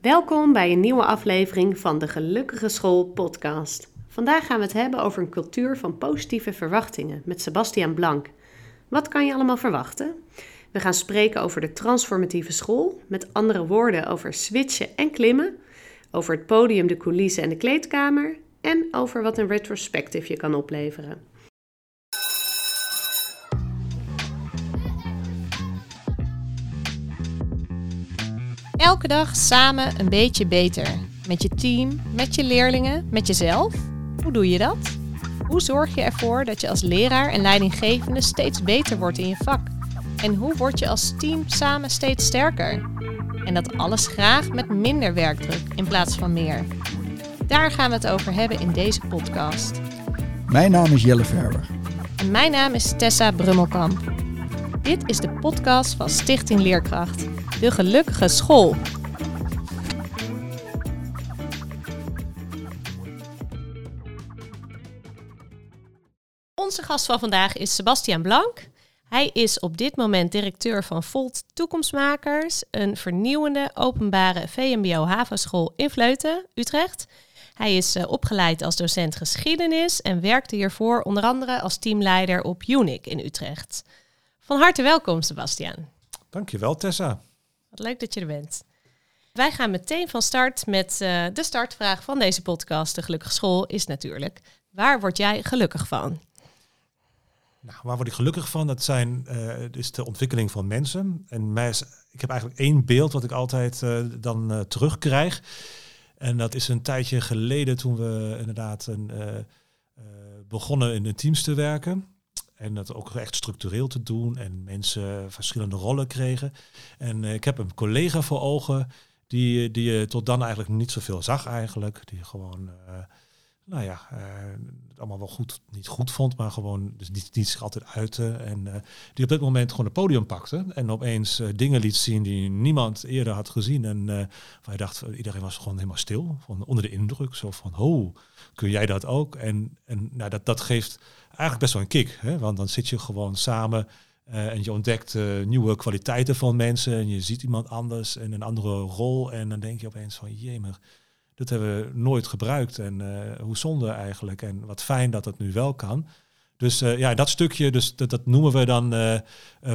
Welkom bij een nieuwe aflevering van de Gelukkige School podcast. Vandaag gaan we het hebben over een cultuur van positieve verwachtingen met Sebastian Blank. Wat kan je allemaal verwachten? We gaan spreken over de transformatieve school, met andere woorden over switchen en klimmen, over het podium, de coulissen en de kleedkamer en over wat een retrospective je kan opleveren. Elke dag samen een beetje beter. Met je team, met je leerlingen, met jezelf. Hoe doe je dat? Hoe zorg je ervoor dat je als leraar en leidinggevende steeds beter wordt in je vak? En hoe word je als team samen steeds sterker? En dat alles graag met minder werkdruk in plaats van meer. Daar gaan we het over hebben in deze podcast. Mijn naam is Jelle Verwer. En mijn naam is Tessa Brummelkamp. Dit is de podcast van Stichting Leerkracht, de gelukkige school. Onze gast van vandaag is Sebastian Blank. Hij is op dit moment directeur van Volt Toekomstmakers, een vernieuwende openbare VMBO-HAVO-school in Vleuten, Utrecht. Hij is uh, opgeleid als docent geschiedenis en werkte hiervoor onder andere als teamleider op UNIC in Utrecht. Van harte welkom, Sebastian. Dankjewel, Tessa. Wat leuk dat je er bent. Wij gaan meteen van start met uh, de startvraag van deze podcast. De Gelukkige School is natuurlijk, waar word jij gelukkig van? Nou, waar word ik gelukkig van? Dat zijn, is de ontwikkeling van mensen. En mij is, ik heb eigenlijk één beeld wat ik altijd uh, dan terugkrijg. En dat is een tijdje geleden toen we inderdaad een, begonnen in de teams te werken. En dat ook echt structureel te doen en mensen verschillende rollen kregen. En ik heb een collega voor ogen die, die je tot dan eigenlijk niet zoveel zag eigenlijk. Die gewoon nou ja, uh, het allemaal wel goed, niet goed vond, maar gewoon dus niet, niet zich altijd uitte. En uh, die op dit moment gewoon het podium pakte en opeens uh, dingen liet zien die niemand eerder had gezien. En waar je dacht, iedereen was gewoon helemaal stil, van onder de indruk. Zo van, oh, kun jij dat ook? En, en nou, dat, dat geeft eigenlijk best wel een kick, hè? want dan zit je gewoon samen en je ontdekt nieuwe kwaliteiten van mensen en je ziet iemand anders in een andere rol. En dan denk je opeens van, maar dat hebben we nooit gebruikt. En uh, hoe zonde eigenlijk. En wat fijn dat het nu wel kan. Dus uh, ja, dat stukje, dus dat, dat noemen we dan uh,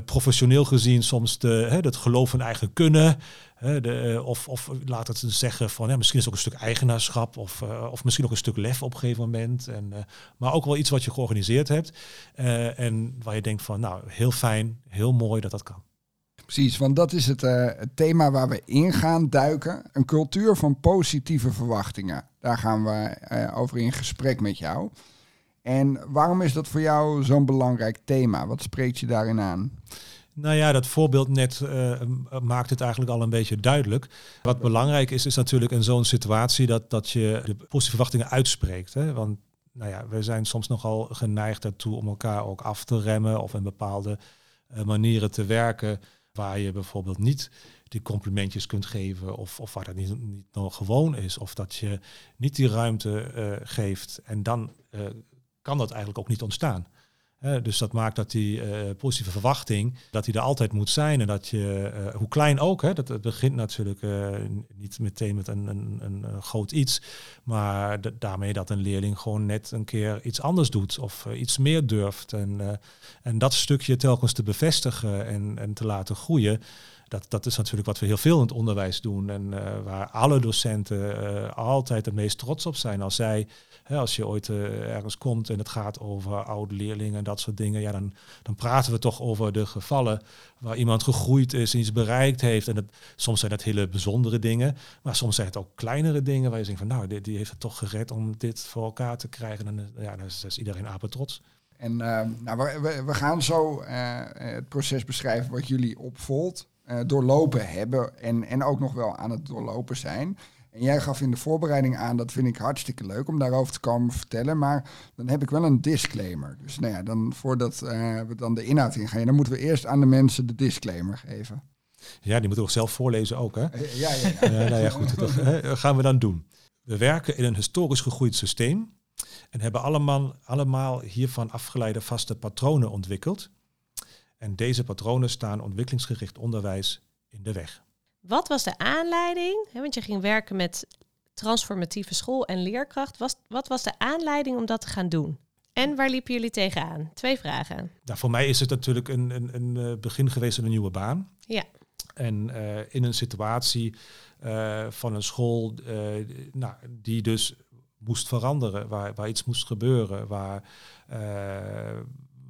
professioneel gezien soms de, hè, het geloof in eigen kunnen. Hè, de, of, of laat het zeggen van ja, misschien is het ook een stuk eigenaarschap. Of, of misschien ook een stuk lef op een gegeven moment. En, maar ook wel iets wat je georganiseerd hebt. en waar je denkt van nou, heel fijn, heel mooi dat dat kan. Precies, want dat is het, uh, het, thema waar we in gaan duiken. Een cultuur van positieve verwachtingen. Daar gaan we uh, over in gesprek met jou. En waarom is dat voor jou zo'n belangrijk thema? Wat spreekt je daarin aan? Nou ja, dat voorbeeld net uh, maakt het eigenlijk al een beetje duidelijk. Wat belangrijk is, is natuurlijk in zo'n situatie dat, dat je de positieve verwachtingen uitspreekt. Hè? Want nou ja, we zijn soms nogal geneigd daartoe om elkaar ook af te remmen of in bepaalde manieren te werken waar je bijvoorbeeld niet die complimentjes kunt geven of, of waar dat niet, niet nog gewoon is of dat je niet die ruimte uh, geeft en dan uh, kan dat eigenlijk ook niet ontstaan. Dus dat maakt dat die positieve verwachting, dat die er altijd moet zijn en dat je, hoe klein ook, hè, dat het begint natuurlijk niet meteen met een, een, een groot iets, maar daarmee dat een leerling gewoon net een keer iets anders doet of iets meer durft en, en dat stukje telkens te bevestigen en, en te laten groeien. Dat, dat is natuurlijk wat we heel veel in het onderwijs doen en uh, waar alle docenten uh, altijd het meest trots op zijn. Als zij, hè, als je ooit uh, ergens komt en het gaat over oude leerlingen en dat soort dingen, ja, dan, dan praten we toch over de gevallen waar iemand gegroeid is en iets bereikt heeft. En soms zijn dat hele bijzondere dingen, maar soms zijn het ook kleinere dingen waar je zegt van nou, die, die heeft het toch gered om dit voor elkaar te krijgen. En ja, dan is, iedereen apen trots. En nou, we, gaan zo het proces beschrijven wat jullie opvolgt uh, doorlopen hebben en, en ook nog wel aan het doorlopen zijn. En jij gaf in de voorbereiding aan, dat vind ik hartstikke leuk om daarover te komen vertellen. Maar dan heb ik wel een disclaimer. Dus nou ja, dan voordat uh, we dan de inhoud ingaan, dan moeten we eerst aan de mensen de disclaimer geven. Ja, die moeten we zelf voorlezen ook, hè? Ja, ja, ja. uh, nou ja, goed. Dat gaan we dan doen. We werken in een historisch gegroeid systeem en hebben allemaal, allemaal hiervan afgeleide vaste patronen ontwikkeld. En deze patronen staan ontwikkelingsgericht onderwijs in de weg. Wat was de aanleiding? Hè, want je ging werken met transformatieve school en leerkracht. Was, wat was de aanleiding om dat te gaan doen? En waar liepen jullie tegenaan? Twee vragen. Nou, voor mij is het natuurlijk een, een, een eh, begin geweest in een nieuwe baan. Ja. En uh, in een situatie uh, van een school uh, nou, die dus moest veranderen, waar, waar iets moest gebeuren, waar,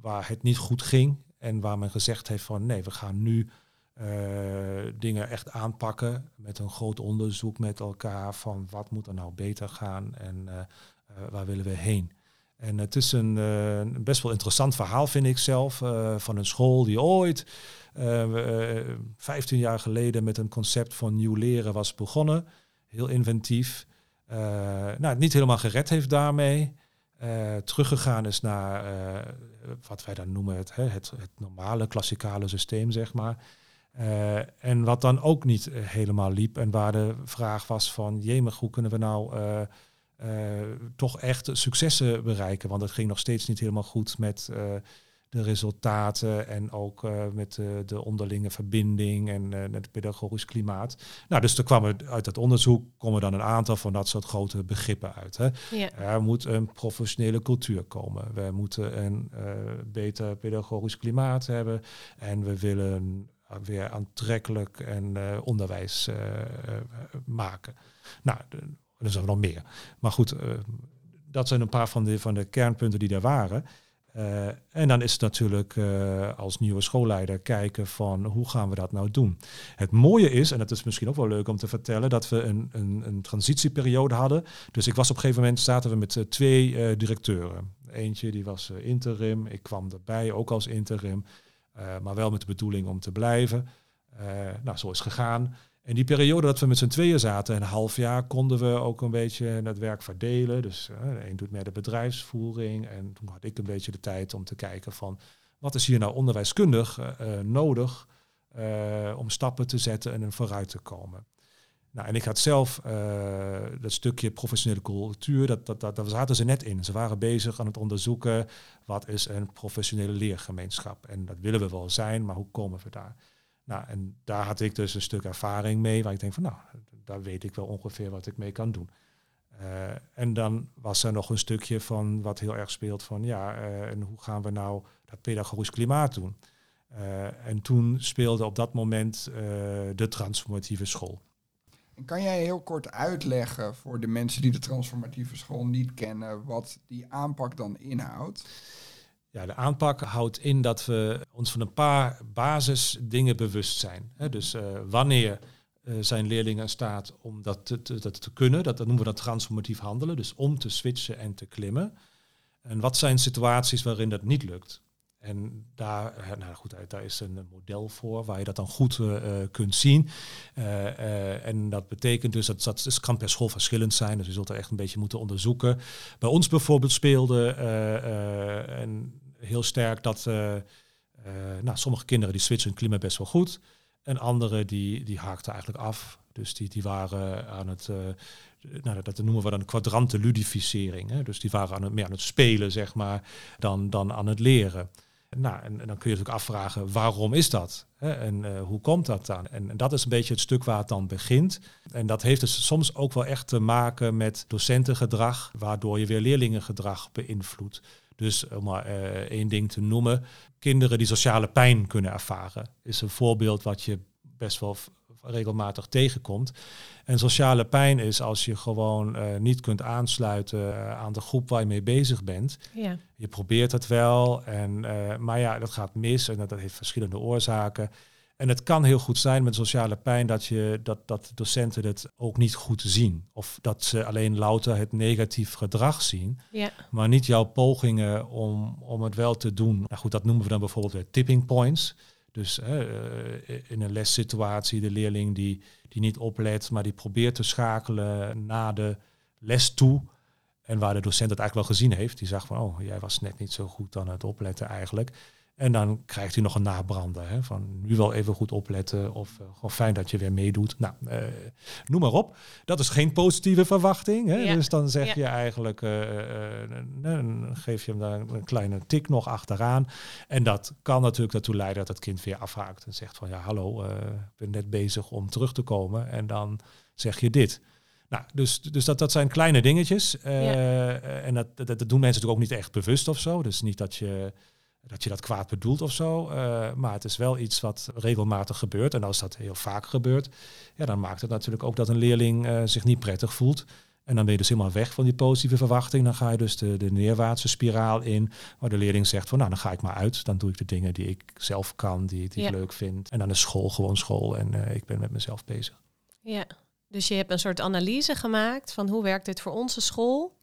waar het niet goed ging en waar men gezegd heeft van nee, we gaan nu dingen echt aanpakken met een groot onderzoek met elkaar van wat moet er nou beter gaan en waar willen we heen. En het is een, best wel interessant verhaal, vind ik zelf, van een school die ooit, uh, eh, 15 jaar geleden, met een concept van nieuw leren was begonnen. Heel inventief. nou, niet helemaal gered heeft daarmee. Teruggegaan is naar wat wij dan noemen het, het, het normale, klassikale systeem, zeg maar. en wat dan ook niet helemaal liep. En waar de vraag was van, jemig, hoe kunnen we nou toch echt successen bereiken. Want het ging nog steeds niet helemaal goed met de resultaten en ook uh, met de onderlinge verbinding en het pedagogisch klimaat. Nou, dus er kwamen uit dat onderzoek komen dan een aantal van dat soort grote begrippen uit. Hè. Ja. Er moet een professionele cultuur komen. We moeten een beter pedagogisch klimaat hebben en we willen weer aantrekkelijk en onderwijs maken. Nou, er zijn nog meer. Maar goed, dat zijn een paar van de, van de kernpunten die daar waren. Uh, en dan is het natuurlijk uh, als nieuwe schoolleider kijken van hoe gaan we dat nou doen. Het mooie is, en dat is misschien ook wel leuk om te vertellen, dat we een, een, een transitieperiode hadden. Dus ik was op een gegeven moment, zaten we met twee directeuren. Eentje die was interim, ik kwam erbij ook als interim, maar wel met de bedoeling om te blijven. nou, zo is gegaan. En die periode dat we met z'n tweeën zaten, een half jaar, konden we ook een beetje het werk verdelen. Dus uh, de een doet meer de bedrijfsvoering. En toen had ik een beetje de tijd om te kijken van wat is hier nou onderwijskundig uh, nodig uh, om stappen te zetten en vooruit te komen. Nou, en ik had zelf dat stukje professionele cultuur, dat, dat, dat, daar zaten ze net in. Ze waren bezig aan het onderzoeken wat is een professionele leergemeenschap. En dat willen we wel zijn, maar hoe komen we daar? Nou, en daar had ik dus een stuk ervaring mee, waar ik denk van, nou, daar weet ik wel ongeveer wat ik mee kan doen. Uh, en dan was er nog een stukje van wat heel erg speelt van, ja, uh, en hoe gaan we nou dat pedagogisch klimaat doen? Uh, en toen speelde op dat moment de transformatieve school. En kan jij heel kort uitleggen voor de mensen die de transformatieve school niet kennen, wat die aanpak dan inhoudt? Ja, de aanpak houdt in dat we ons van een paar basisdingen bewust zijn. dus uh, wanneer uh, zijn leerlingen in staat om dat te, dat te kunnen, dat, noemen we dat transformatief handelen, dus om te switchen en te klimmen. En wat zijn situaties waarin dat niet lukt? En daar, eh, nou goed, daar is een model voor waar je dat dan goed kunt zien. En dat betekent dus dat dat kan per school verschillend zijn. Dus je zult er echt een beetje moeten onderzoeken. Bij ons bijvoorbeeld speelde en heel sterk dat uh, nou, sommige kinderen die switchen hun klimaat best wel goed. En anderen die, die haakten eigenlijk af. Dus die, die waren aan het, uh, nou, dat noemen we dan kwadrantse ludificering. Hè? Dus die waren aan het, meer aan het spelen, zeg maar, dan, dan aan het leren. Nou, en, dan kun je natuurlijk afvragen, waarom is dat? Hè? En hoe komt dat dan? En, en, dat is een beetje het stuk waar het dan begint. En dat heeft dus soms ook wel echt te maken met docentengedrag, waardoor je weer leerlingengedrag beïnvloedt. Dus om maar uh, één ding te noemen, kinderen die sociale pijn kunnen ervaren, is een voorbeeld wat je best wel regelmatig tegenkomt. En sociale pijn is als je gewoon uh, niet kunt aansluiten uh, aan de groep waar je mee bezig bent. Ja. Je probeert het wel, en, maar ja, dat gaat mis en dat, dat heeft verschillende oorzaken. En het kan heel goed zijn met sociale pijn dat, je, dat, dat docenten het ook niet goed zien. Of dat ze alleen louter het negatief gedrag zien, ja. maar niet jouw pogingen om, om het wel te doen. Nou goed, dat noemen we dan bijvoorbeeld weer tipping points. Dus uh, in een lessituatie de leerling die, die niet oplet, maar die probeert te schakelen naar de les toe. En waar de docent het eigenlijk wel gezien heeft. Die zag van, oh, jij was net niet zo goed aan het opletten eigenlijk. En dan krijgt hij nog een nabrander. Hè, van nu wel even goed opletten. Of uh, gewoon fijn dat je weer meedoet. Nou, uh, noem maar op. Dat is geen positieve verwachting. Hè? Ja. Dus dan zeg ja. je eigenlijk, uh, geef je hem daar een kleine tik nog achteraan. En dat kan natuurlijk ertoe leiden dat het kind weer afhaakt. En zegt van ja, hallo, ik ben net bezig om terug te komen. En dan zeg je dit. Nou, dus, dus dat, dat zijn kleine dingetjes. Ja. En dat, dat, dat, doen mensen natuurlijk ook niet echt bewust of zo. Dus niet dat je dat je dat kwaad bedoelt of zo. Uh, maar het is wel iets wat regelmatig gebeurt. En als dat heel vaak gebeurt, ja, dan maakt het natuurlijk ook dat een leerling uh, zich niet prettig voelt. En dan ben je dus helemaal weg van die positieve verwachting. Dan ga je dus de, de neerwaartse spiraal in, waar de leerling zegt van nou, dan ga ik maar uit. Dan doe ik de dingen die ik zelf kan, die, die ja. ik leuk vind. En dan is school gewoon school en uh, ik ben met mezelf bezig. Ja, dus je hebt een soort analyse gemaakt van hoe werkt dit voor onze school?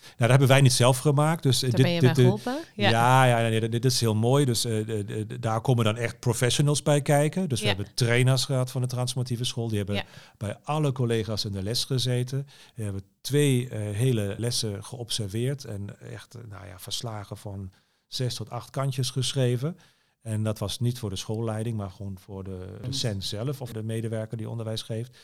Nou, dat hebben wij niet zelf gemaakt. Dus daar dit, ben je dit, geholpen? Ja, ja, ja nee, dit is heel mooi. Dus uh, de, daar komen dan echt professionals bij kijken. Dus we hebben trainers gehad van de transformatieve school. Die hebben Ja. bij alle collega's in de les gezeten. Die hebben twee eh, hele lessen geobserveerd. En echt eh, nou ja, verslagen van zes tot acht kantjes geschreven. En dat was niet voor de schoolleiding, maar gewoon voor de docent zelf of de medewerker die onderwijs geeft.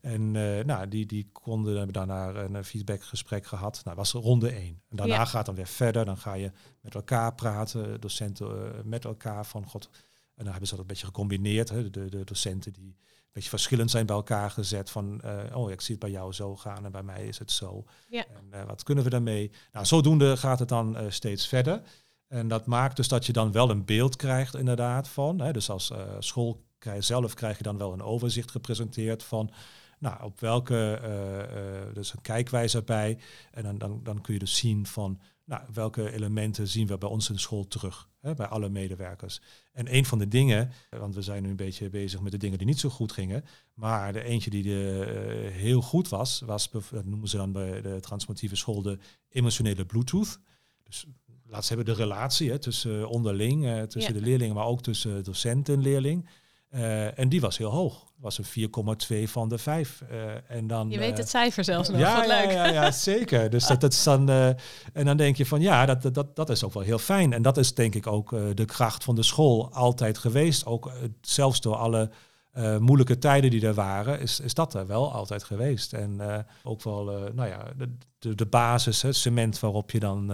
En eh, nou, die, die konden hebben daarna een eh, feedbackgesprek gehad. Nou, dat was ronde één. En daarna Ja. gaat dan weer verder. Dan ga je met elkaar praten, docenten eh, met elkaar van god. En dan hebben ze dat een beetje gecombineerd. Hè, de, de docenten die een beetje verschillend zijn bij elkaar gezet. Van, oh, ik zie het bij jou zo gaan en bij mij is het zo. Ja. En wat kunnen we daarmee? Nou, zodoende gaat het dan steeds verder. En dat maakt dus dat je dan wel een beeld krijgt inderdaad van. Hè, dus als eh, school zelf krijg je dan wel een overzicht gepresenteerd van... Nou, op welke, eh, eh, dus een kijkwijze bij. En dan, dan, dan kun je dus zien van, nou, welke elementen zien we bij ons in school terug. Hè, bij alle medewerkers. En een van de dingen, want we zijn nu een beetje bezig met de dingen die niet zo goed gingen. Maar de eentje die de, heel goed was, was, dat noemen ze dan bij de transformatieve school de emotionele Bluetooth. Dus laat ze hebben de relatie hè, tussen onderling, eh, tussen Ja. de leerlingen, maar ook tussen docent en leerling. Eh, en die was heel hoog. was een 4,2 van de 5. Eh, en dan, Je weet eh, het cijfer zelfs nog. ja, Wat ja, leuk. ja, ja, zeker. Dus dat, dat is dan, eh, en dan denk je van ja, dat, dat- dat, is ook wel heel fijn. En dat is denk ik ook eh, de kracht van de school altijd geweest. Ook eh, zelfs door alle eh, moeilijke tijden die er waren, is, is dat er wel altijd geweest. En eh, ook wel, eh, nou ja, de, de, basis, het cement waarop je dan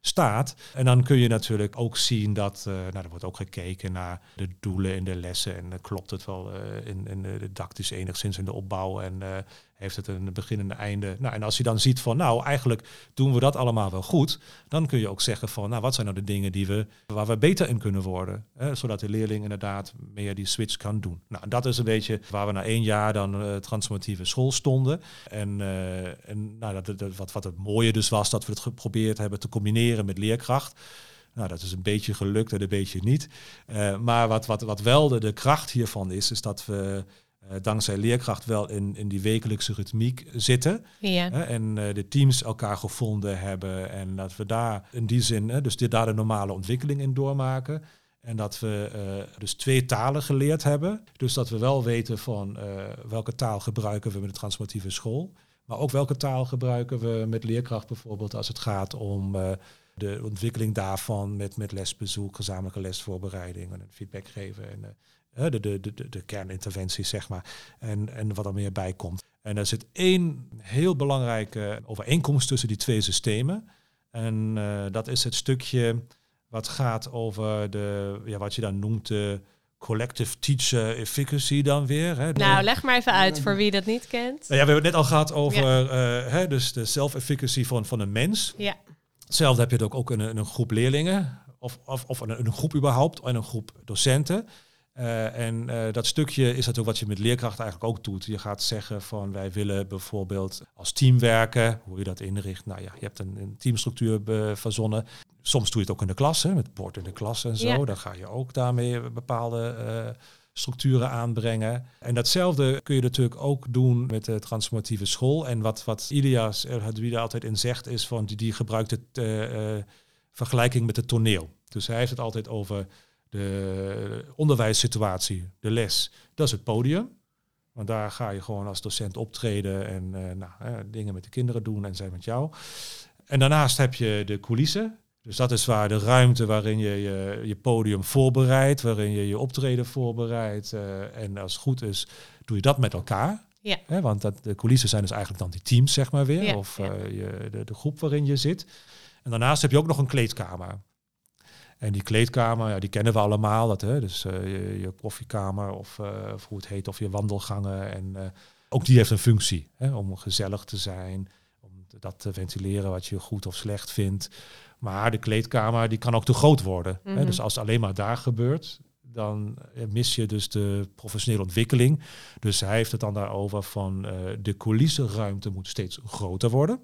staat. En dan kun je natuurlijk ook zien dat, nou, er wordt ook gekeken naar de doelen in de lessen. En klopt het wel in, in de didactisch enigszins in de opbouw en heeft het een begin en een einde. Nou, en als je dan ziet van, nou, eigenlijk doen we dat allemaal wel goed, dan kun je ook zeggen van, nou, wat zijn nou de dingen die we, waar we beter in kunnen worden, hè, zodat de leerling inderdaad meer die switch kan doen. Nou, dat is een beetje waar we na één jaar dan eh, transformatieve school stonden. En, eh, en nou, dat, wat, wat het mooie dus was, dat we het geprobeerd hebben te combineren met leerkracht. Nou, dat is een beetje gelukt en een beetje niet. Eh, maar wat, wat, wat wel de, de kracht hiervan is, is dat we eh, dankzij leerkracht wel in, in die wekelijkse ritmiek zitten. Ja. En eh, de teams elkaar gevonden hebben. En dat we daar in die zin, dus dit, daar de normale ontwikkeling in doormaken. En dat we eh, dus twee talen geleerd hebben. Dus dat we wel weten van welke taal gebruiken we met de transformatieve school. Maar ook welke taal gebruiken we met leerkracht bijvoorbeeld als het gaat om de ontwikkeling daarvan met, met lesbezoek, gezamenlijke lesvoorbereiding en feedback geven. En, de, de, de, de kerninterventies, zeg maar. En, en wat er meer bij komt. En er zit één heel belangrijke overeenkomst tussen die twee systemen. En eh, dat is het stukje wat gaat over de, ja, wat je dan noemt de collective teacher efficacy dan weer. Hè? Nou, leg maar even uit voor wie dat niet kent. nou ja, we hebben het net al gehad over eh, hè, dus de self-efficacy van, van een mens. Ja. Hetzelfde heb je het ook, ook in, een, in een groep leerlingen. Of, of, of in een groep überhaupt. En een groep docenten. Eh, en eh, dat stukje is natuurlijk wat je met leerkracht eigenlijk ook doet. Je gaat zeggen van wij willen bijvoorbeeld als team werken. Hoe je dat inricht. Nou ja, je hebt een, een teamstructuur be- verzonnen. Soms doe je het ook in de klas, hè, met het bord in de klas en zo. Ja. Dan ga je ook daarmee bepaalde eh, structuren aanbrengen. En datzelfde kun je natuurlijk ook doen met de transformatieve school. En wat, wat Ilias er altijd in zegt, is van die, die gebruikt het eh, eh, vergelijking met het toneel. Dus hij heeft het altijd over de onderwijssituatie, de les. Dat is het podium. Want daar ga je gewoon als docent optreden en eh, nou, eh, dingen met de kinderen doen en zij met jou. En daarnaast heb je de coulissen. Dus dat is waar de ruimte waarin je je, je podium voorbereidt, waarin je je optreden voorbereidt. eh, en als het goed is, doe je dat met elkaar. Ja. Hè, want dat, de coulissen zijn dus eigenlijk dan die teams, zeg maar weer. Ja, of ja. je, de, de groep waarin je zit. En daarnaast heb je ook nog een kleedkamer. En die kleedkamer, ja, die kennen we allemaal. Dat, hè, dus eh, je, je koffiekamer of, eh, of hoe het heet, of je wandelgangen. En eh, ook die heeft een functie hè, om gezellig te zijn. Om dat te ventileren wat je goed of slecht vindt. Maar de kleedkamer die kan ook te groot worden. Mhm. Hè, dus als het alleen maar daar gebeurt, dan mis je dus de professionele ontwikkeling. Dus hij heeft het dan daarover van de coulissenruimte moet steeds groter worden.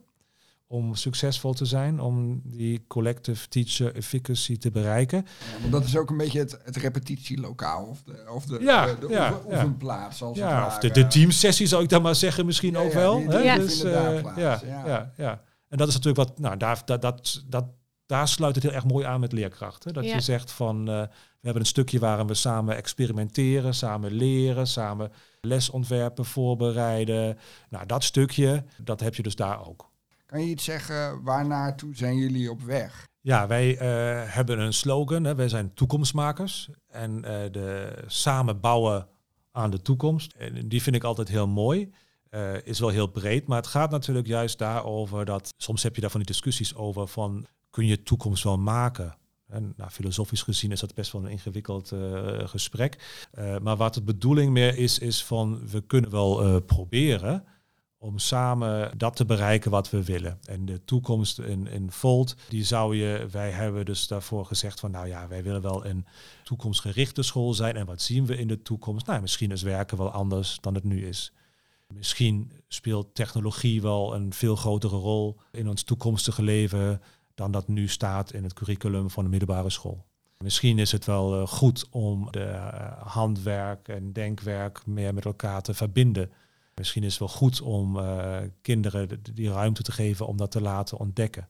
Om succesvol te zijn, om die collective teacher efficacy te bereiken. Ja, want dat is ook een beetje het, het repetitielokaal of de, of de, Ja, de, de ja, oefen- ja. oefenplaats. Als Ja, of de, de teamsessie zou ik dan maar zeggen, misschien Ja, ook ja, wel. die- hè? Dus, eh, ja, ja. ja. Ja, En dat is natuurlijk wat, nou, daar, dat, dat, dat, daar sluit het heel erg mooi aan met leerkrachten. Dat Ja. je zegt van, eh, we hebben een stukje waarin we samen experimenteren, samen leren, samen lesontwerpen voorbereiden. Nou, dat stukje, dat heb je dus daar ook. Kan je iets zeggen, waar naartoe zijn jullie op weg? Ja, wij eh, hebben een slogan. Hè. Wij zijn toekomstmakers. En eh, de samen bouwen aan de toekomst. En die vind ik altijd heel mooi. Eh, is wel heel breed. Maar het gaat natuurlijk juist daarover dat... Soms heb je daar van die discussies over van... Kun je toekomst wel maken? En, nou, filosofisch gezien is dat best wel een ingewikkeld gesprek. Maar wat de bedoeling meer is, is van... We kunnen wel proberen om samen dat te bereiken wat we willen. En de toekomst in, in Volt, die zou je, wij hebben dus daarvoor gezegd van, nou ja, wij willen wel een toekomstgerichte school zijn. En wat zien we in de toekomst? Nou, misschien is werken wel anders dan het nu is. Misschien speelt technologie wel een veel grotere rol in ons toekomstige leven dan dat nu staat in het curriculum van de middelbare school. Misschien is het wel eh, goed om de eh, handwerk en denkwerk meer met elkaar te verbinden. Misschien is het wel goed om eh, kinderen de- die ruimte te geven om dat te laten ontdekken.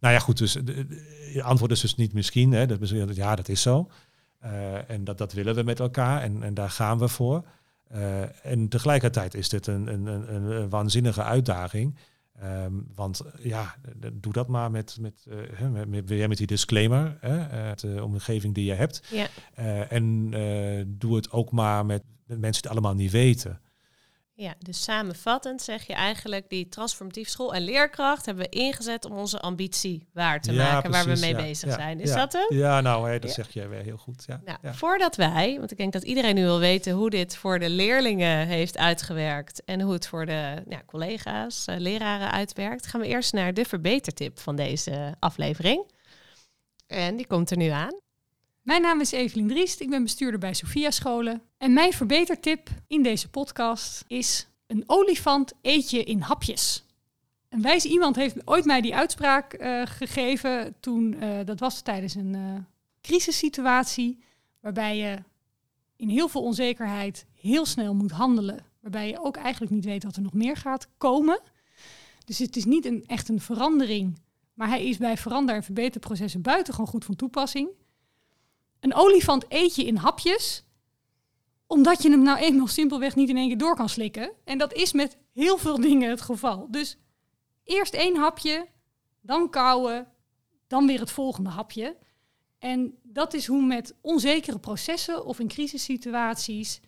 Nou ja, goed, dus het antwoord is dus niet misschien. Hè, dat, ja, dat is zo. Eh, en dat, dat willen we met elkaar en, en daar gaan we voor. Eh, en tegelijkertijd is dit een, een, een, een- waanzinnige uitdaging. Ehm, want ja, doe dat maar met, met, hè, met, met, weer met die disclaimer, hè, de omgeving die je hebt. Ja. En doe het ook maar met, met mensen die het allemaal niet weten. Ja, dus samenvattend zeg je eigenlijk, die transformatief school en leerkracht hebben we ingezet om onze ambitie waar te Ja, maken, waar we mee ja, bezig ja, zijn. Is dat hem? Ja, nou, dat zeg jij weer heel goed. Ja, Nou, ja. voordat wij, want ik denk dat iedereen nu wil weten hoe dit voor de leerlingen heeft uitgewerkt en hoe het voor de collega's, eh, leraren uitwerkt, gaan we eerst naar de verbetertip van deze aflevering. En die komt er nu aan. Mijn naam is Evelien Driest, ik ben bestuurder bij Sophia Scholen. En mijn verbetertip in deze podcast is een olifant eet je in hapjes. Een wijs iemand heeft ooit mij die uitspraak eh, gegeven toen, eh, dat was tijdens een eh, crisissituatie, waarbij je in heel veel onzekerheid heel snel moet handelen. Waarbij je ook eigenlijk niet weet wat er nog meer gaat komen. Dus het is niet een, echt een verandering, maar hij is bij verander- en verbeterprocessen buitengewoon goed van toepassing. Een olifant eet je in hapjes, omdat je hem nou eenmaal simpelweg niet in één keer door kan slikken. En dat is met heel veel dingen het geval. Dus eerst één hapje, dan kauwen, dan weer het volgende hapje. En dat is hoe met onzekere processen of in crisissituaties.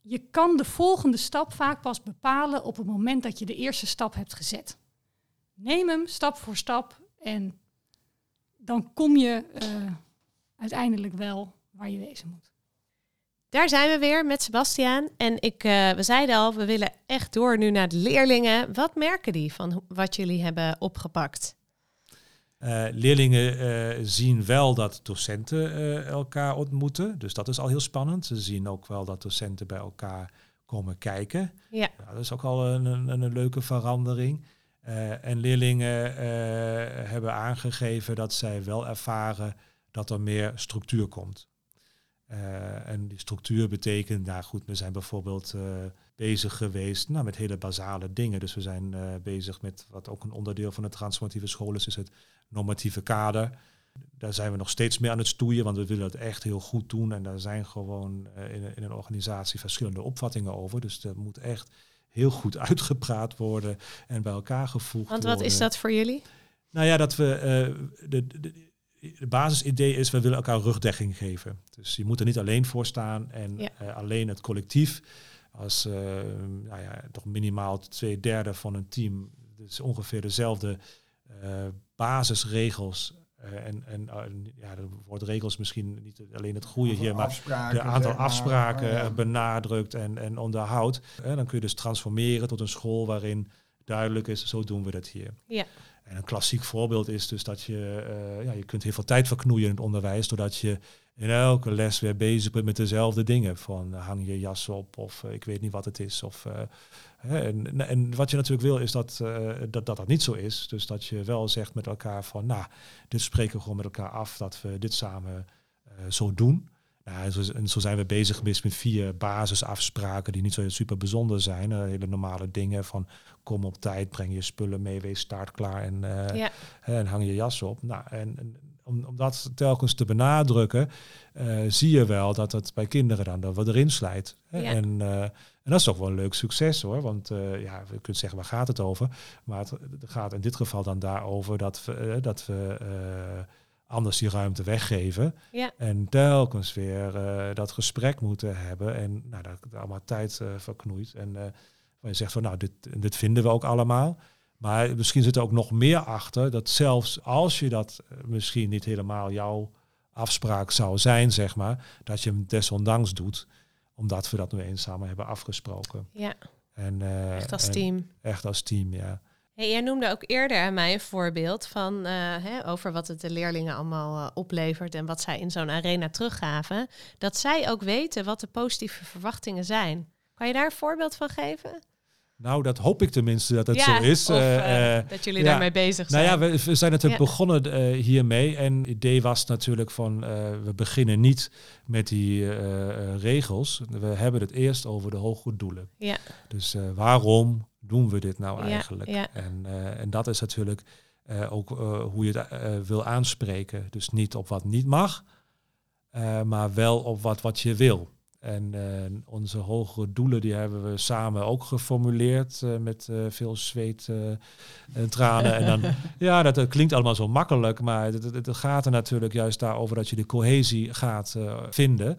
Je kan de volgende stap vaak pas bepalen op het moment dat je de eerste stap hebt gezet. Neem hem stap voor stap en dan kom je eh, uiteindelijk wel waar je wezen moet. Daar zijn we weer met Sebastiaan. En ik, eh, we zeiden al, we willen echt door nu naar de leerlingen. Wat merken die van wat jullie hebben opgepakt? Eh, leerlingen eh, zien wel dat docenten eh, elkaar ontmoeten. Dus dat is al heel spannend. Ze zien ook wel dat docenten bij elkaar komen kijken. Ja. Nou, dat is ook al een, een, een leuke verandering. Eh, en leerlingen eh, hebben aangegeven dat zij wel ervaren dat er meer structuur komt. Eh, en die structuur betekent, nou goed, we zijn bijvoorbeeld eh, bezig geweest nou, met hele basale dingen. Dus we zijn eh, bezig met wat ook een onderdeel van de transformatieve school is, is het normatieve kader. Daar zijn we nog steeds mee aan het stoeien, want we willen het echt heel goed doen. En daar zijn gewoon in, een- in een organisatie verschillende opvattingen over. Dus dat moet echt heel goed uitgepraat worden en bij elkaar gevoegd Want worden. wat is dat voor jullie? Nou ja, dat we de, de, de basisidee is, we willen elkaar rugdekking geven. Dus je moet er niet alleen voor staan en uh, alleen het collectief als uh, nou ja, toch minimaal twee derde van een team, dus ongeveer dezelfde basisregels en, en ja, er wordt regels misschien niet alleen het goede hier, maar de aantal afspraken oh benadrukt en, en onderhoudt. En dan kun je dus transformeren tot een school waarin duidelijk is, zo doen we dat hier. Ja. En een klassiek voorbeeld is dus dat je, uh, ja, je kunt heel veel tijd verknoeien in het onderwijs, doordat je in elke les weer bezig bent met dezelfde dingen. Van uh, hang je jas op of uh, ik weet niet wat het is. Of, en, en, wat je natuurlijk wil is dat, dat, dat dat niet zo is. Dus dat je wel zegt met elkaar van, nou, dit spreken we gewoon met elkaar af, dat we dit samen zo doen. Nou, en, zo, en, zo, zijn we bezig geweest met vier basisafspraken die niet zo super bijzonder zijn. hele normale dingen van kom op tijd, breng je spullen mee, wees start klaar en, uh, en hang je jas op. Nou, en, en om, om, dat telkens te benadrukken, uh, zie je wel dat het bij kinderen dan dat wat erin slijt. Ja. En, uh, en dat is toch wel een leuk succes hoor. Want ja, we kunnen zeggen, waar gaat het over? Maar het, het, gaat in dit geval dan daarover dat we, dat we anders die ruimte weggeven. Ja. En telkens weer uh, dat gesprek moeten hebben. En nou, dat, dat allemaal tijd uh, verknoeit. En uh, je zegt van nou, dit, dit vinden we ook allemaal. Maar misschien zit er ook nog meer achter dat zelfs als je dat misschien niet helemaal jouw afspraak zou zijn, zeg maar, dat je hem desondanks doet, omdat we dat nu eens samen hebben afgesproken. Ja. En, echt als team. Echt als team, ja. Hey, jij noemde ook eerder aan mij een voorbeeld van uh, hè, over wat het de leerlingen allemaal uh, oplevert en wat zij in zo'n arena teruggaven. Dat zij ook weten wat de positieve verwachtingen zijn. Kan je daar een voorbeeld van geven? Nou, dat hoop ik tenminste dat het ja, zo is. Of, uh, dat jullie ja. daarmee bezig zijn. Nou ja, we, we zijn natuurlijk ja. begonnen hiermee. En het idee was natuurlijk van, we beginnen niet met die regels. We hebben het eerst over de hoge doelen. Ja. Dus waarom doen we dit nou eigenlijk? Ja, En, uh, en dat is natuurlijk uh, ook uh, hoe je het wil aanspreken. Dus niet op wat niet mag, maar wel op wat, wat je wil. En onze hogere doelen die hebben we samen ook geformuleerd met veel zweet en tranen. en dan, ja, dat, dat, klinkt allemaal zo makkelijk, maar het, het, het, gaat er natuurlijk juist daarover dat je de cohesie gaat vinden.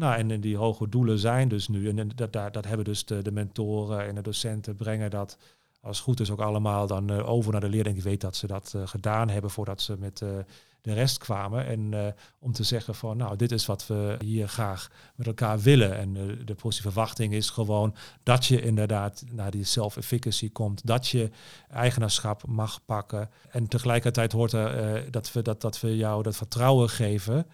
Nou, en die hoge doelen zijn dus nu, en dat, dat, hebben dus de, mentoren en de docenten brengen dat als het goed is ook allemaal dan uh, over naar de leerling. Die weet dat ze dat uh, gedaan hebben voordat ze met uh, de rest kwamen. En om te zeggen van nou, dit is wat we hier graag met elkaar willen. En de positieve verwachting is gewoon dat je inderdaad naar die self-efficacy komt. Dat je eigenaarschap mag pakken. En tegelijkertijd hoort er dat, we, dat, dat we jou dat vertrouwen geven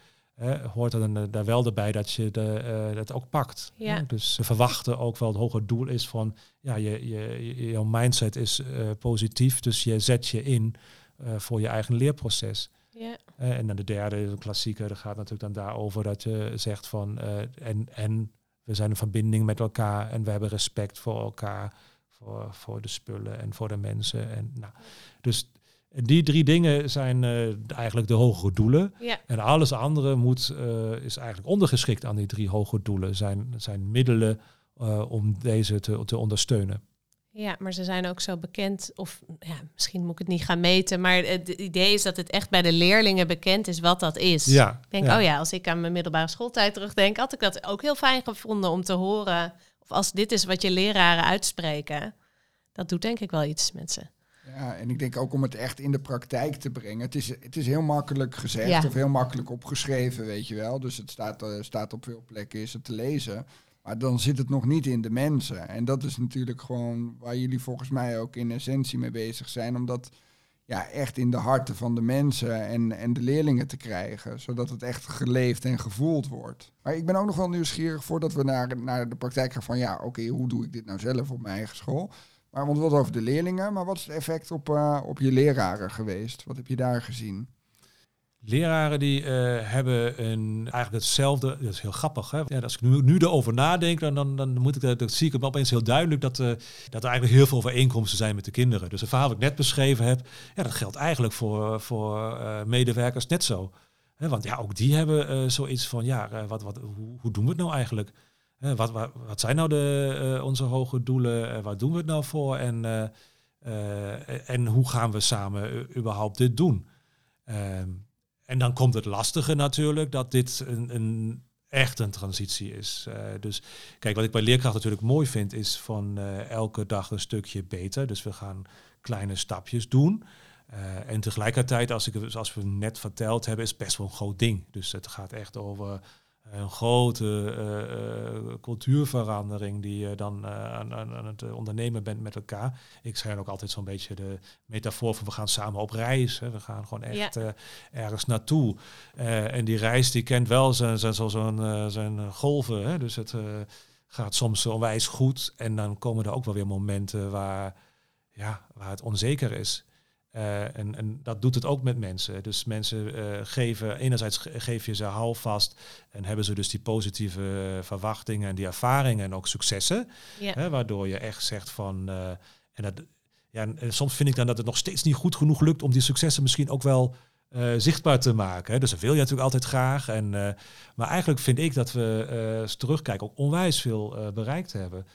hoort er dan, daar wel erbij dat je de, uh, dat ook pakt. Ja. Dus ze verwachten ook wel het hoge doel is van, ja, je, je, jouw mindset is uh, positief, dus je zet je in uh, voor je eigen leerproces. Ja. en dan de derde, de klassieker, dat gaat natuurlijk dan daarover dat je zegt van, en, en we zijn een verbinding met elkaar en we hebben respect voor elkaar, voor, voor de spullen en voor de mensen. En, nou, dus die drie dingen zijn uh, eigenlijk de hogere doelen. Ja. En alles andere moet, uh, is eigenlijk ondergeschikt aan die drie hogere doelen. Zijn, zijn middelen uh, om deze te, te ondersteunen. Ja, maar ze zijn ook zo bekend, of ja, misschien moet ik het niet gaan meten, maar het idee is dat het echt bij de leerlingen bekend is wat dat is. Ja, ik denk, ja. oh ja, als ik aan mijn middelbare schooltijd terugdenk, had ik dat ook heel fijn gevonden om te horen. Of als dit is wat je leraren uitspreken, dat doet denk ik wel iets met ze. Ja, en ik denk ook om het echt in de praktijk te brengen. Het is, het is heel makkelijk gezegd ja. of heel makkelijk opgeschreven, weet je wel. Dus het staat, uh, staat op veel plekken, is het te lezen. Maar dan zit het nog niet in de mensen. En dat is natuurlijk gewoon waar jullie volgens mij ook in essentie mee bezig zijn. Om dat ja, echt in de harten van de mensen en, en de leerlingen te krijgen. Zodat het echt geleefd en gevoeld wordt. Maar ik ben ook nog wel nieuwsgierig voordat we naar, naar de praktijk gaan van... ja, oké, okay, hoe doe ik dit nou zelf op mijn eigen school... Maar want wat over de leerlingen, maar wat is het effect op, uh, op je leraren geweest? Wat heb je daar gezien? Leraren die uh, hebben een, eigenlijk hetzelfde, dat is heel grappig. Hè? Ja, als ik nu, nu erover nadenk, dan, dan, moet ik dat, zie ik opeens heel duidelijk dat, uh, dat er eigenlijk heel veel overeenkomsten zijn met de kinderen. Dus het verhaal wat ik net beschreven heb, ja, dat geldt eigenlijk voor, voor medewerkers net zo. Want ja, ook die hebben zoiets van, ja, wat, wat, hoe, hoe doen we het nou eigenlijk? Wat, wat, wat, zijn nou de, uh, onze hoge doelen? Uh, waar doen we het nou voor? En Uh, en hoe gaan we samen überhaupt dit doen? Ehm, en dan komt het lastige natuurlijk dat dit een, een echt een transitie is. Dus kijk, wat ik bij leerkracht natuurlijk mooi vind, is van elke dag een stukje beter. Dus we gaan kleine stapjes doen. En tegelijkertijd, als ik, zoals we net verteld hebben, is best wel een groot ding. Dus het gaat echt over een grote uh, cultuurverandering die je dan uh, aan, aan, het ondernemen bent met elkaar. Ik schijn ook altijd zo'n beetje de metafoor van we gaan samen op reis. Hè. We gaan gewoon echt ja. ergens naartoe. en die reis die kent wel zijn, zijn, zijn, zijn golven. Hè. Dus het gaat soms onwijs goed. En dan komen er ook wel weer momenten waar, ja, waar het onzeker is. Uh, en, en, dat doet het ook met mensen. Dus mensen uh, geven, enerzijds geef je ze houvast en hebben ze dus die positieve uh, verwachtingen en die ervaringen en ook successen. Ja. Hè, waardoor je echt zegt van, en, dat, ja, en soms vind ik dan dat het nog steeds niet goed genoeg lukt om die successen misschien ook wel zichtbaar te maken. Hè. Dus dat wil je natuurlijk altijd graag. En, maar eigenlijk vind ik dat we, als terugkijken, ook onwijs veel bereikt hebben.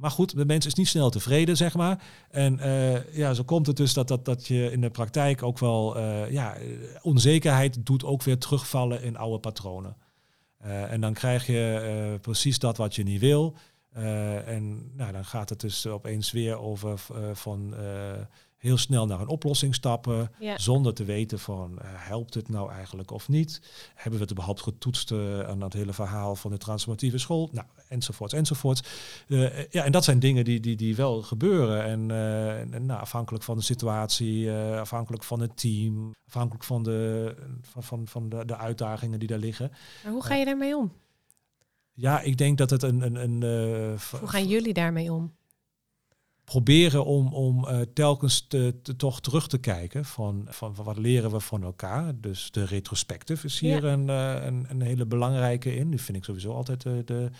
Maar goed, de mens is niet snel tevreden, zeg maar. En uh, ja, zo komt het dus dat, dat, dat je in de praktijk ook wel uh, ja, onzekerheid doet ook weer terugvallen in oude patronen. Uh, en dan krijg je precies dat wat je niet wil. en nou, dan gaat het dus opeens weer over van heel snel naar een oplossing stappen, zonder te weten van uh, helpt het nou eigenlijk of niet? Hebben we het überhaupt getoetst uh, aan dat hele verhaal van de transformatieve school? Nou, enzovoorts, enzovoorts. Uh, ja, en dat zijn dingen die, die, die wel gebeuren. En, en nou, afhankelijk van de situatie, afhankelijk van het team, afhankelijk van de, van, van, van de, de uitdagingen die daar liggen. Maar hoe ga je daarmee om? Ja, ik denk dat het een. een, een hoe gaan jullie daarmee om? Proberen om, om uh, telkens te, te, toch terug te kijken van, van, van, wat leren we van elkaar. Dus de retrospective is hier een, uh, een, een, hele belangrijke in. Die vind ik sowieso altijd de, de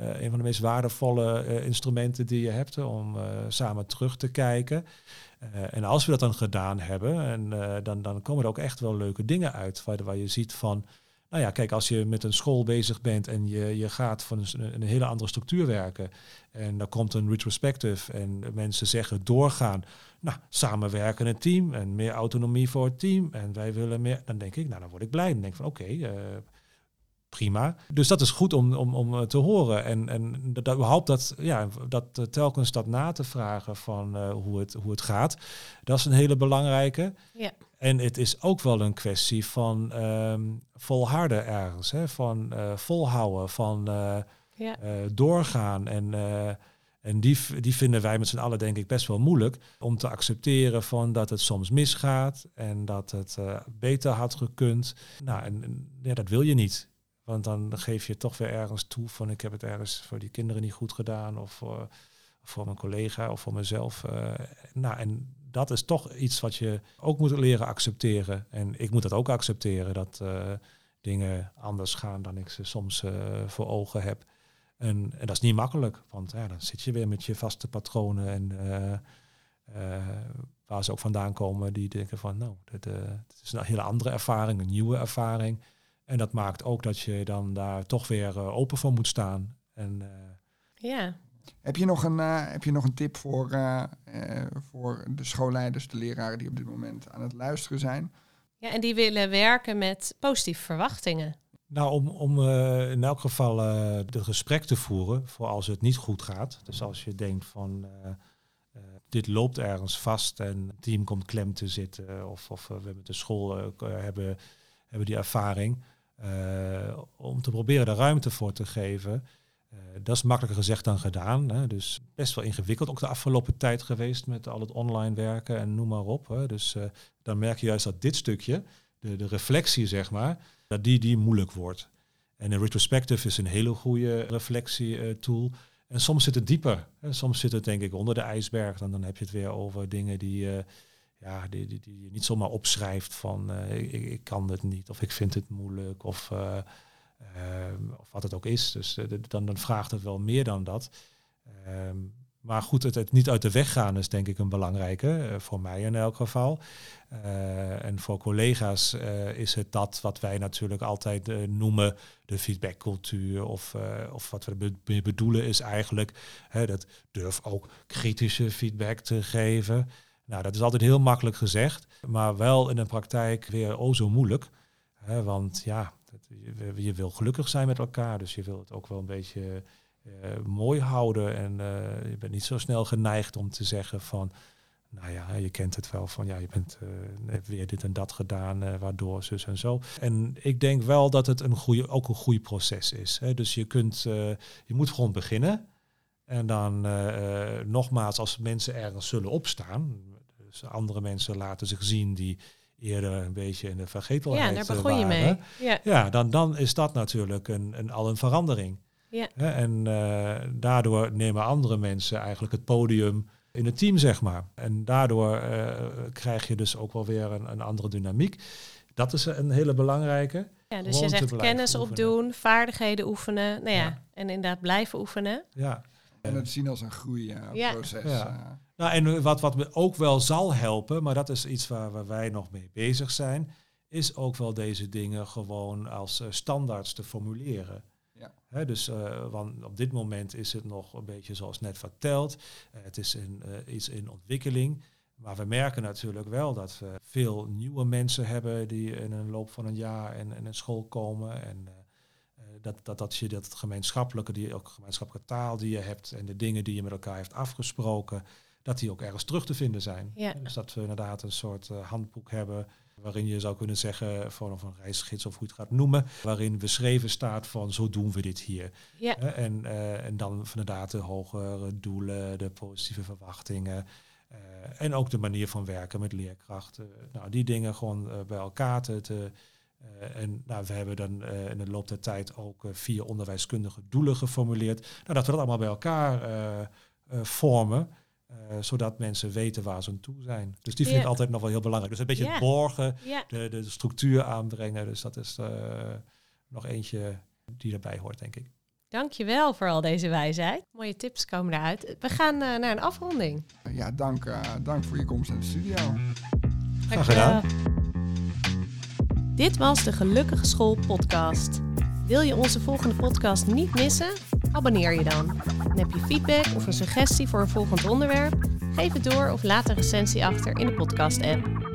uh, een van de meest waardevolle instrumenten die je hebt om samen terug te kijken. en als we dat dan gedaan hebben, en, dan, dan komen er ook echt wel leuke dingen uit waar, waar je ziet van nou ja, kijk, als je met een school bezig bent en je, je gaat van een, een hele andere structuur werken en dan komt een retrospective en mensen zeggen doorgaan, nou, samenwerken het team en meer autonomie voor het team en wij willen meer, dan denk ik, nou, dan word ik blij. Dan denk ik van, oké, uh, prima. Dus dat is goed om, om, om eh, te horen. En, en dat, überhaupt dat, ja, dat uh, telkens dat na te vragen van uh, hoe, het, hoe het gaat, dat is een hele belangrijke. Ja. En het is ook wel een kwestie van um, volharden ergens, hè? van uh, volhouden, van ja. doorgaan. En, en die, die vinden wij met z'n allen denk ik best wel moeilijk om te accepteren van dat het soms misgaat en dat het beter had gekund. Nou, en, en ja, dat wil je niet. Want dan geef je toch weer ergens toe van ik heb het ergens voor die kinderen niet goed gedaan of voor, voor mijn collega of voor mezelf. Uh, nou, en dat is toch iets wat je ook moet leren accepteren. En ik moet dat ook accepteren dat uh, dingen anders gaan dan ik ze soms uh, voor ogen heb. En, en, dat is niet makkelijk, want ja, dan zit je weer met je vaste patronen en waar ze ook vandaan komen, die denken van nou, dit is een hele andere ervaring, een nieuwe ervaring. En dat maakt ook dat je dan daar toch weer uh, open voor moet staan. En, uh, ja. Heb je nog een, uh, heb je nog een tip voor, voor de schoolleiders, de leraren die op dit moment aan het luisteren zijn? Ja, en die willen werken met positieve verwachtingen. Nou, om, om in elk geval de gesprek te voeren voor als het niet goed gaat. Dus als je denkt van dit loopt ergens vast en het team komt klem te zitten. Of, of we met de school hebben, hebben die ervaring. Uh, om te proberen daar ruimte voor te geven. Uh, dat is makkelijker gezegd dan gedaan. Hè. Dus best wel ingewikkeld ook de afgelopen tijd geweest met al het online werken en noem maar op. Hè. Dus uh, dan merk je juist dat dit stukje, de, de reflectie zeg maar, dat die, die moeilijk wordt. En een retrospective is een hele goede reflectietool. En soms zit het dieper. Soms zit het denk ik onder de ijsberg. En dan heb je het weer over dingen die ja, die, die, die je niet zomaar opschrijft van uh, ik, kan het niet of ik vind het moeilijk of, uh, uh, of wat het ook is. Dus dan, dan vraagt het wel meer dan dat. Ehm, Maar goed, het, het niet uit de weg gaan is denk ik een belangrijke, eh, voor mij in elk geval. Eh, en voor collega's eh, is het dat wat wij natuurlijk altijd eh, noemen de feedbackcultuur. Of, eh, of wat we be- bedoelen is eigenlijk hè, dat durf ook kritische feedback te geven. Nou, dat is altijd heel makkelijk gezegd, maar wel in de praktijk weer o zo moeilijk. Hè, want ja, je, wil gelukkig zijn met elkaar, dus je wil het ook wel een beetje eh, mooi houden. En eh, je bent niet zo snel geneigd om te zeggen van, nou ja, je kent het wel van, ja, je bent eh, weer dit en dat gedaan, waardoor zus en zo. En ik denk wel dat het een goede, ook een groeiproces is. Hè. Dus je kunt, je moet gewoon beginnen. En dan nogmaals, als mensen ergens zullen opstaan, dus andere mensen laten zich zien die eerder een beetje in de vergetelheid Ja, daar eh, begon je mee. waren. Ja. Ja, dan, dan is dat natuurlijk een, een, al een verandering. Ja. En eh, daardoor nemen andere mensen eigenlijk het podium in het team, zeg maar. En daardoor eh, krijg je dus ook wel weer een, een andere dynamiek. Dat is een hele belangrijke. Ja, dus je zegt kennis oefenen. opdoen, vaardigheden oefenen. Nou ja, Ja. en inderdaad blijven oefenen. Ja. En het zien als een groeiproces. Ja. Ja. Nou, en wat, wat me ook wel zal helpen, maar dat is iets waar, waar wij nog mee bezig zijn, is ook wel deze dingen gewoon als eh, standaards te formuleren. Ja. Hè, dus eh, want op dit moment is het nog een beetje zoals net verteld. Eh, het is in, eh, iets in ontwikkeling. Maar we merken natuurlijk wel dat we veel nieuwe mensen hebben die in een loop van een jaar in, in een school komen. En eh, eh, dat, dat, dat je dat gemeenschappelijke, die ook gemeenschappelijke taal die je hebt en de dingen die je met elkaar heeft afgesproken, dat die ook ergens terug te vinden zijn. Ja. Dus dat we inderdaad een soort eh, handboek hebben waarin je zou kunnen zeggen, van of een reisgids of hoe je het gaat noemen, waarin beschreven staat van zo doen we dit hier. Ja. En, eh, en dan van inderdaad de hogere doelen, de positieve verwachtingen. eh, en ook de manier van werken met leerkrachten. Nou, die dingen gewoon bij elkaar te. Eh, en nou, we hebben dan eh, in de loop der tijd ook eh, vier onderwijskundige doelen geformuleerd. Nou, dat we dat allemaal bij elkaar eh, eh, vormen. eh, zodat mensen weten waar ze aan toe zijn. Dus die vind Ja. ik altijd nog wel heel belangrijk. Dus een beetje Ja. het borgen, Ja. de, de, structuur aanbrengen. Dus dat is eh, nog eentje die erbij hoort, denk ik. Dankjewel voor al deze wijsheid. Mooie tips komen eruit. We gaan naar een afronding. Ja, dank, eh, dank voor je komst in de studio. Graag gedaan. Dit was de Gelukkige School podcast. Wil je onze volgende podcast niet missen? Abonneer je dan. En heb je feedback of een suggestie voor een volgend onderwerp? Geef het door of laat een recensie achter in de podcast-app.